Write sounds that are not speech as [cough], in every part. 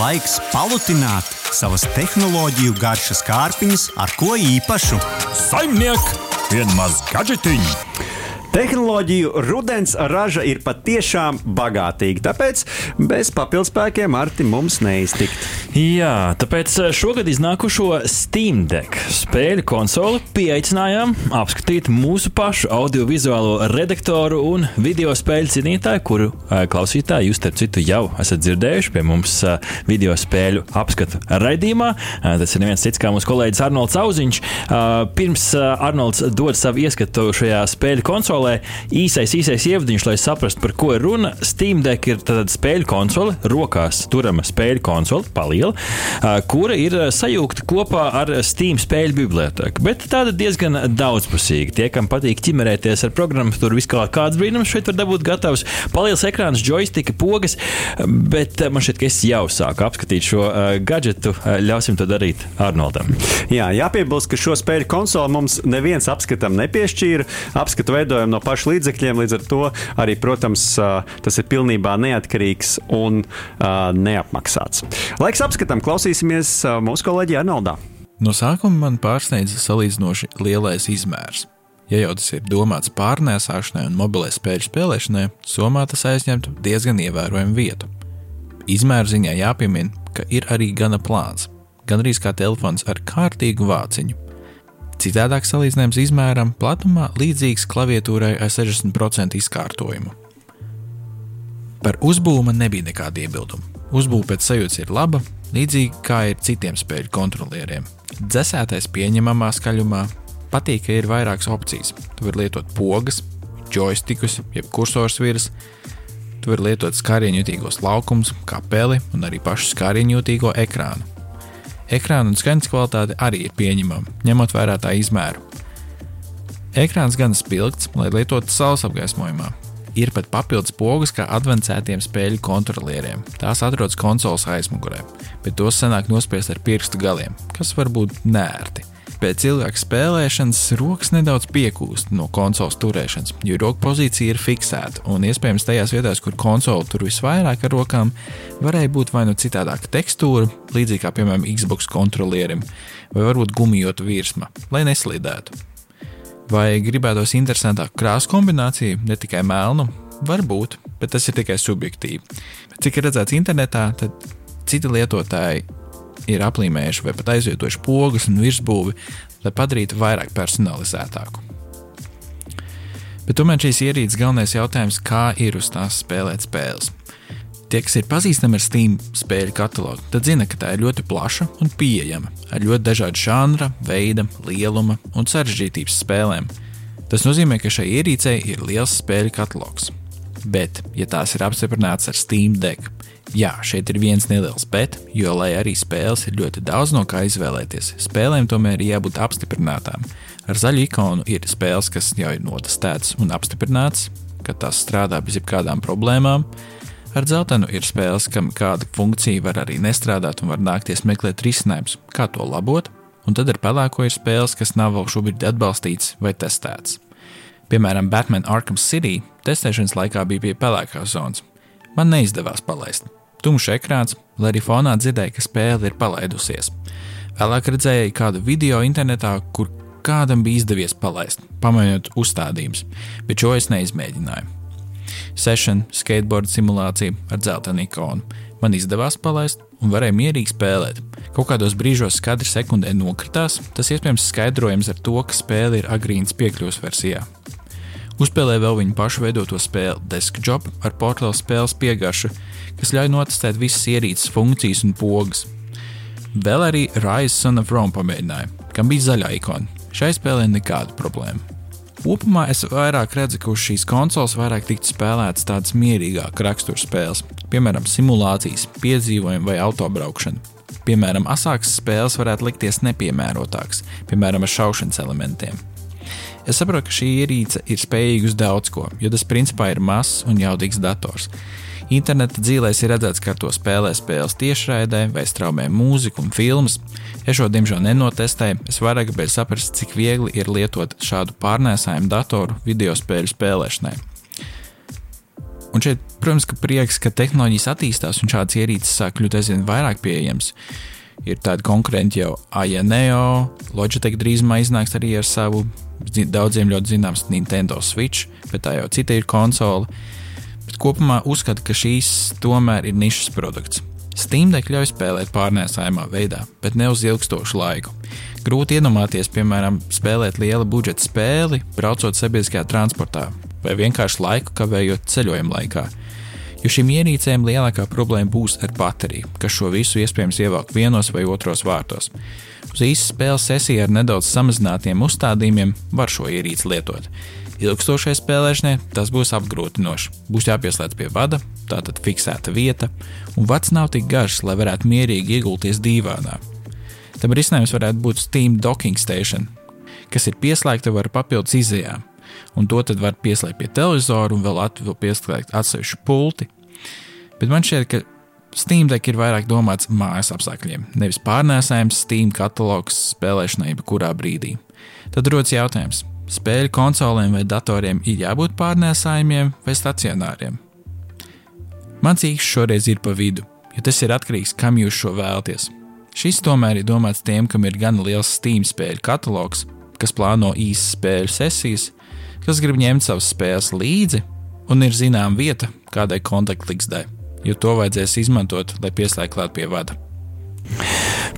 Laiks palutināt savas tehnoloģiju garšas kārpiņas ar ko īpašu. Saimniek, vienmaz gadžetiņu! Tehnoloģiju rudens raža ir patiešām bagātīga, tāpēc bez papildspēkiem Arti mums neiztikt. Jā, tāpēc šogad iznākušo Steam Deck spēļu konsoli pieaicinājām apskatīt mūsu pašu audiovizuālo redaktoru un video spēļu cienītāju, kuru eh, klausītāji jūs, starp citu, jau esat dzirdējuši pie mums eh, video spēļu apskatu raidījumā. Eh, Tas ir neviens cits kā mūsu kolēģis Arnolds Auziņš. Pirms Arnolds dod savu ieskatu šajā spēļu konsolē, īsais, īsais ievadiņš, lai saprastu, par ko ir runa. Steam Deck ir tāda spēļu konsole, rokās turama spēļu konsole, paliela, kura ir sajūgta kopā ar Steam spēļu bibliotēku. Bet tāda diezgan daudzpusīga. Tie, kam patīk ķimerēties ar programmatūru, viss kā kāds brīnums šeit var dabūt gatavs. Paliels ekrāns, joystika, pogas, bet man šķiet, ka es jau sāku apskatīt šo gadgetu. Ļausim to darīt Arnoldam. Jā, jāpiebilst, ka šo spēļu konsoli mums neviens apskatam nepiešķīra. Apskatu veidojam no pašu līdzekļiem, līdz ar to arī, protams, tas ir pilnībā neatkarīgs un neapmaksāts. Laiks apskatam, klausīsimies mūsu kolēģi Arnoldā. No sākuma man pārsteidza salīdzinoši lielais izmērs. Ja jau tas ir domāts pārnēsāšanai un mobilai spēļu spēlēšanai, somā tas aizņemtu diezgan ievērojamu vietu. Izmēra ziņā jāpiemina, ka ir arī gana plāns, gan arī kā telefons ar kārtīgu vāciņu. Citādāk salīdzinājums izmēram platumā līdzīgs klaviatūrai ar 60% izkārtojumu. Par uzbūvi man nebija nekāda iebilduma. Uzbūve pēc sajūtas ir laba, līdzīgi kā ir citiem spēļu kontrolieriem. Dzēsētais pieņemamā skaļumā, patīk, ka ir vairākas opcijas. Tu vari lietot pogas, joystikus, jeb kursors virs, tu vari lietot skārienjutīgos laukumus, kā peli un arī pašu skārienjutīgo ekrānu. Ekrāna un skaņas kvalitāte arī ir pieņemama, ņemot vērā tā izmēru. Ekrāns gan spilgts, lai lietotu saules apgaismojumā. Ir pat papildus pogas kā advancētiem spēļu kontrolieriem. Tās atrodas konsoles aizmugurē, bet tos sanāk nospiest ar pirkstu galiem, kas var būt nērti. Pēc ilgākas spēlēšanas rokas nedaudz piekūst no konsoles turēšanas, jo roku pozīcija ir fiksēta, un iespējams tajās vietās, kur konsole tur visvairāk ar rokām, varēja būt vai nu citādāka tekstūra, līdzīgi kā piemēram Xbox kontrolierim, vai varbūt gumijota virsma, lai neslīdētu. Vai gribētos interesantāku krāsu kombināciju, ne tikai melnu, varbūt, bet tas ir tikai subjektīvi. Cik ir redzēts internetā, tad citi lietotāji ir aplīmējuši vai pat aizvietojuši pogas un virsbūvi, lai padarītu vairāk personalizētāku. Bet tomēr šīs ierīces galvenais jautājums, kā ir uz tās spēlēt spēles. Tie, kas ir pazīstami ar Steam spēļu katalogu, tad zina, ka tā ir ļoti plaša un pieejama, ar ļoti dažādu žanra, veida, lieluma un sarežģītības spēlēm. Tas nozīmē, ka šai ierīcei ir liels spēļu katalogs. Bet, ja tās ir apstiprinātas ar Steam Deck, jā, šeit ir viens neliels bet, jo, lai arī spēles ir ļoti daudz no kā izvēlēties, spēlēm tomēr ir jābūt apstiprinātām. Ar zaļu ikonu ir spēles, kas jau ir notestētas un apstiprinātas, ka tās strādā bez jebkādām problēmām. Ar dzeltenu ir spēles, kam kāda funkcija var arī nestrādāt un var nākties meklēt risinājumus, kā to labot, un tad ar pelēko ir spēles, kas nav vēl šobrīd atbalstīts vai testēts. Piemēram, Batman Arkham City testēšanas laikā bija pie pelēkās zonas. Man neizdevās palaist. Tumšs ekrāns, lai arī fonā dzirdēja, ka spēle ir palaidusies. Vēlāk redzēju kādu video internetā, kur kādam bija izdevies palaist, pamainot uzstādījumus, bet šo es neizmēģināju. Session, skateboard simulācija ar dzeltenu ikonu. Man izdevās palaist un varēja mierīgi spēlēt. Kaut kādos brīžos skats sekundē nokritās, tas iespējams skaidrojams ar to, ka spēle ir agrīnas piekļuves versijā. Uzspēlēju vēl viņu pašu veidoto spēli Deskjob ar portāla spēles piegaršu, kas ļauj notestēt visas ierīces funkcijas un pogas. Vēl arī Rise Son of Rome pamēģināju, kam bija zaļā ikona. Šai spēlē nekāda problēma. Kopumā es vairāk redzu, ka uz šīs konsoles vairāk tiktu spēlētas tādas mierīgākas rakstura spēles, piemēram, simulācijas, piedzīvojumi vai autobraukšana. Piemēram, asākas spēles varētu likties nepiemērotākas, piemēram, ar šaušanas elementiem. Es saprotu, ka šī ierīce ir spējīga uz daudz ko, jo tas principā ir mazs un jaudīgs dators. Interneta dzīvēs ir redzēts, ka to spēlē spēles tiešraidē vai straumē mūziku un filmas. Es šo diemžēl nenotestēju, es vairāk gribēju saprast, cik viegli ir lietot šādu pārnēsājumu datoru video spēļu spēlēšanai. Un šeit Protams, ka prieks, ka tehnoloģijas attīstās un šādas ierīces sāk kļūt aizvien vairāk pieejamas. Ir tādi konkurenti jau ANEO, Logitech drīzumā iznāks arī ar savu daudziem ļoti zināms Nintendo Switch, bet tā jau cita ir konsole. Bet kopumā uzskatu, ka šīs tomēr ir nišas produkts. Steam Deck ļauj spēlēt pārnēsājumā veidā, bet ne uz ilgstošu laiku. Grūti iedomāties, piemēram, spēlēt liela budžeta spēli, braucot sabiedriskajā transportā, vai vienkārši laiku kavējot ceļojuma laikā. Jo šīm ierīcēm lielākā problēma būs ar bateriju, kas šo visu iespējams ievākt vienos vai otros vārtos. Uz īsu spēles sesiju ar nedaudz samazinātiem uzstādījumiem var šo ierīci lietot. Ilgstošai spēlēšanai tas būs apgrūtinoši. Būs jāpieslēdz pie vada, tātad fiksēta vieta, un vads nav tik garš, lai varētu mierīgi iegulties dīvānā. Tam risinājums varētu būt Steam Docking Station, kas ir pieslēgta ar papildus izējām, un to tad var pieslēgt pie televizora un vēl, at, vēl pieslēgt atsevišķu pulti. Bet man šķiet, ka Steam Deck ir vairāk domāts mājas apstākļiem, nevis pārnēsājums Steam katalogs spēlēšanai jebkurā brīdī. Tad rodas jautājums, spēļu konsolēm vai datoriem ir jābūt pārnēsājumiem vai stacionāriem? Mans īkšķis šoreiz ir pa vidu, jo tas ir atkarīgs kam jūs šo vēlaties. Šis tomēr ir domāts tiem, kam ir gan liels Steam spēļu katalogs, kas plāno īsas spēļu sesijas, kas grib ņemt savas spēles līdzi un ir zināma vieta kādai kontaktlikstai, jo to vajadzēs izmantot, lai pieslēgtu klāt pie vada.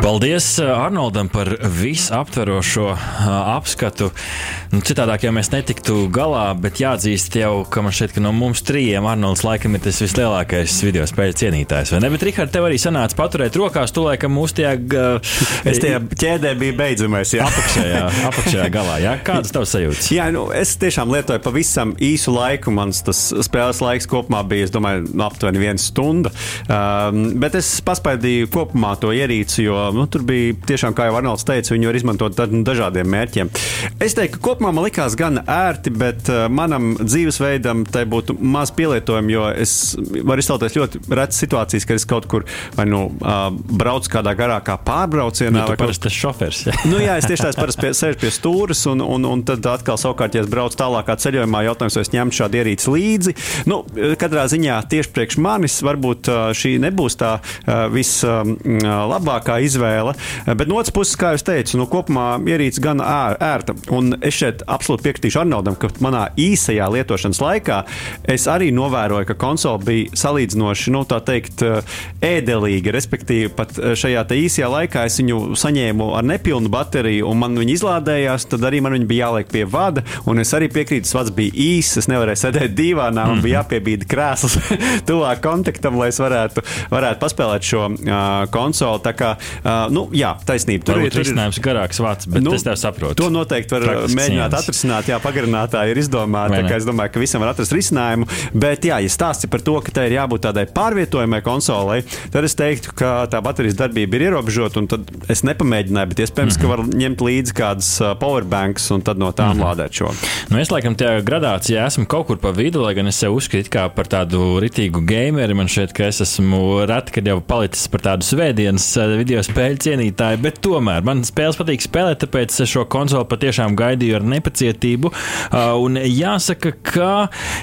Paldies uh, Arnoldam par visaptverošo uh, apskatu. Nu, citādāk jau mēs netiktu galā, bet jāatzīst jau, ka man šķiet, ka no mums trījiem Arnolds laikam ir tas vislielākais video spēļu cienītājs. Vai ne? Bet, Rihard, tev arī sanāca paturēt rokās, tu laikam mūs tajā. Uh, es tajā ķēdē biju beidzamais. Jā, apakšējā, apakšējā galā. Jā? Kādas tavas sajūtas? Jā, nu, es tiešām lietoju pavisam īsu laiku. Mans spēles laiks kopumā bija, es domāju, aptuveni viena stunda. Um, bet es paspaidīju kopumā to ierīci, jo nu, tur bija tiešām, kā jau Arnolds teica, viņi var izmantot dažādiem mērķiem. Es teiktu, ka kopumā man likās gan ērti, bet uh, manam dzīvesveidam tai būtu maz pielietojumi, jo es varu iztēloties ļoti retas situācijas, kad es kaut kur vai nu braucu kādā garākā pārbraucienā. Nu, parasti tas šofers. Ja? nu, jā, es tieši tāds parasti pie, sēžu pie stūres, un, un, un tad atkal savukārt, ja es braucu tālākā ceļojumā, jautājums, vai es ņemtu šādu ierīci līdzi. Nu, katrā ziņā tieši priekš manis varbūt šī nebūs tā vislabākā uh, izvēle. Bet no otras puses, kā jau teicu, nu, kopumā ierīce gan ērta. Un es šeit absolūti piekritīšu Arnoldam, ka manā īsajā lietošanas laikā es arī novēroju, ka konsole bija salīdzinoši, nu, tā teikt, ēdelīga. Respektīvi, pat šajā īsajā laikā es viņu saņēmu ar nepilnu bateriju, un man viņa izlādējās. Tad arī man viņa bija jāliek pie vada, un es arī piekrītu, tas vads bija īss. Es nevarēju sēdēt divānā, man bija jāpiebīda krēsls [laughs] tuvāk kontaktam, lai es varētu, varētu paspēlēt šo uh, konsoli. Tā kā Uh, nu, jā, taisnība. Tur ir risinājums garāks vārds, bet nu, es tev saprotu. To noteikti var Praktiski mēģināt atrisināt. Jā, pagarinātāji ir izdomāti. Es domāju, ka visam var atrast risinājumu. Bet, jā, ja stāsti par to, ka tai ir jābūt tādai pārvietojamai konsolei, tad es teiktu, ka tā baterijas darbība ir ierobežota. Tad es nepamēģināju, bet iespējams, mm -hmm. ka var ņemt līdzi kādas powerbanks un tad no tām mm -hmm. lādēt šo. Nu, es laikam tajā gradācijā esmu kaut kur pa vidu, lai gan es sev uzskatu par tādu ritīgu gameru. Man šķiet, ka es esmu reti, kad jau palicis par tādu svētdienas video spēļu cienītāji, bet tomēr man spēles patīk spēlēt, tāpēc šo konsoli patiešām gaidīju ar nepacietību. Uh, un jāsaka, ka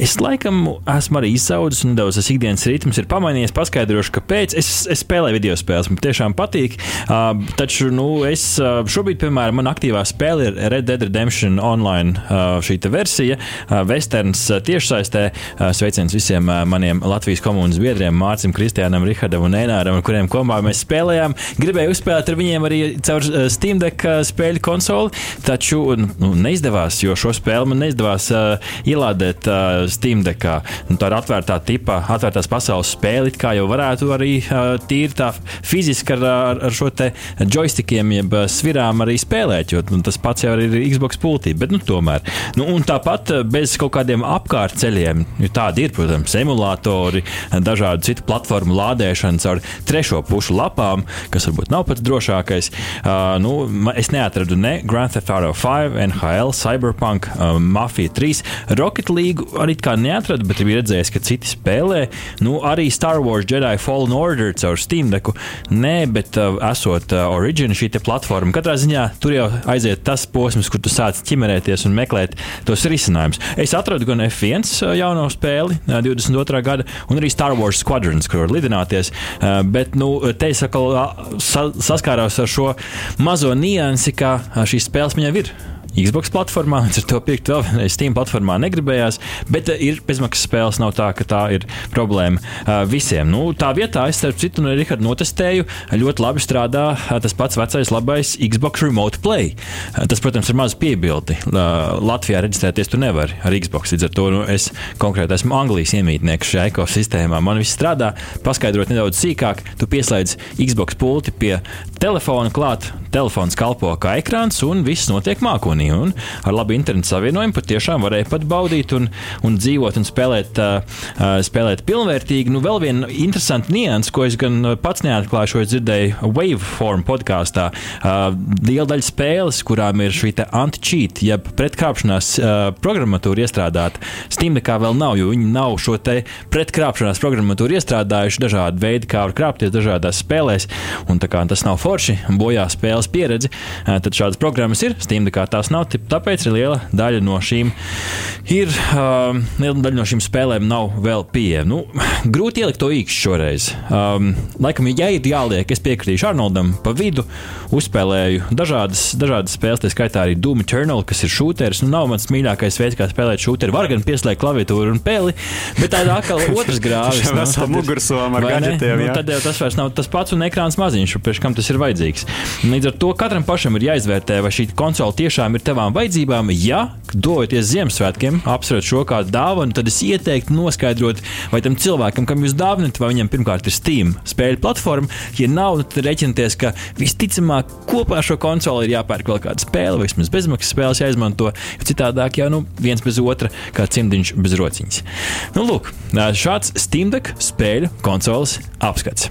es laikam esmu arī izsaudzis un nedaudz tas ikdienas ritms ir pamainījies. Paskaidrošu, kāpēc es, es spēlēju video spēles. Man tiešām patīk. Uh, taču nu, es uh, šobrīd, piemēram, man aktīvā spēle ir Red Dead Redemption online šī versija, Westerns tiešsaistē. Sveiciens visiem maniem Latvijas komunas biedriem, Mārcim, Kristiānam, Rihardam un Enāram, ar kuriem kopā mēs spēlējām. Gribēju uzspēlēt ar viņiem arī caur uh, Steam Deck uh, spēļu konsoli, taču nu, neizdevās, jo šo spēli man neizdevās uh, ielādēt uh, Steam Deckā. Nu, tā ir atvērtā tipa, atvērtās pasaules spēle, kā jau varētu arī uh, tīri tā fiziski ar, ar, ar šo te joystickiem, jeb svirām arī spēlēt, jo nu, tas pats jau ir Xbox pultī, bet nu, tomēr. Nu, un tāpat bez kaut kādiem apkārtceļiem, jo tādi ir, protams, emulatori, dažādu citu platformu lādēšana caur trešo pušu lapām, kas varbūt varbūt nav pats drošākais. Uh, nu, es neatradu ne Grand Theft Auto 5, NHL, Cyberpunk, uh, Mafia 3, Rocket League arī kā neatradu, bet biju redzējis, ka citi spēlē. Nu, arī Star Wars Jedi Fallen Order caur Steam deku. Nē, bet uh, esot uh, Origin šī platforma, katrā ziņā tur jau aiziet tas posms, kur tu sāc ķimerēties un meklēt tos risinājumus. Es atradu gan F1 jauno spēli, uh, 22. gada, un arī Star Wars Squadrons, kur var lidināties. Uh, Bet nu, te es atkal uh, sa saskāros ar šo mazo niansi, ka šīs spēles jau ir. Xbox platformā, [laughs] līdz ar to pirkt vēl vienreiz Steam platformā negribējās, bet uh, ir bezmaksas spēles, nav tā, ka tā ir problēma uh, visiem. Nu, tā vietā es, starp citu, no Riharda notestēju, ļoti labi strādā uh, tas pats vecais labais Xbox Remote Play. Uh, Tas, protams, ir maz piebildi. Uh, Latvijā reģistrēties tu nevari ar Xbox, līdz ar to nu, es konkrēti esmu Anglijas iemītnieks šajā ekosistēmā. Man viss strādā, paskaidrot nedaudz sīkāk, tu pieslēdz Xbox pulti pie telefona klāt, telefons kalpo kā ekrāns un viss notiek mākonī. Un ar labu internetu savienojumu patiešām varēja pat baudīt un, un dzīvot un spēlēt, uh, spēlēt pilnvērtīgi. Nu, vēl viena interesanta nianses, ko es gan pats neatklāju, šo dzirdēju Waveform podkāstā. Uh, liela daļa spēles, kurām ir šī anti-cheat, jeb pretkrāpšanās uh, programmatūra iestrādāta, Steam nekā vēl nav, jo viņi nav šo pretkrāpšanās programmatūru iestrādājuši dažādi veidi, kā var krāpties dažādās spēlēs. Un kā tas nav forši, bojā spēles pieredzi, uh, tad šādas programmas ir. Steam nekā tās nav, tāpēc arī liela daļa no šīm ir, uh, liela daļa no šīm spēlēm nav vēl pieejama. Nu, grūti ielikt to īkšķi šoreiz. Um, laikam, ja ir jāliek, es piekritīšu Arnoldam pa vidu, uzspēlēju dažādas, dažādas spēles, tā skaitā arī Doom Eternal, kas ir šūteris. Nu, nav mans mīļākais veids, kā spēlēt šūteri. Var gan pieslēgt klaviatūru un peli, bet tā ir atkal [laughs] otrs grāvis. Vesela tad ir- mugursoma ar vai ne? gadgetiem, Nu, tad jau tas vairs nav tas pats un ekrāns maziņš, priekš kam tas ir vajadzīgs. Līdz ar to katram pašam ir jāizvērtē, vai šī konsole tiešām ir tavām vajadzībām. Ja dojoties Ziemassvētkiem, apsverat šo kā dāvanu, tad es ieteiktu noskaidrot, vai tam cilvēkam, kam jūs dāvinat, vai viņam pirmkārt ir Steam spēļu platforma. Ja nav, tad rēķinieties, ka visticamāk kopā ar šo konsoli ir jāpērk vēl kāda spēle, vai vismaz bezmaksas spēles jāizmanto. Citādāk jau nu, viens bez otra, kā cimdiņš bez rociņas. Nu, lūk, šāds Steam Deck spēļu konsoles apskats.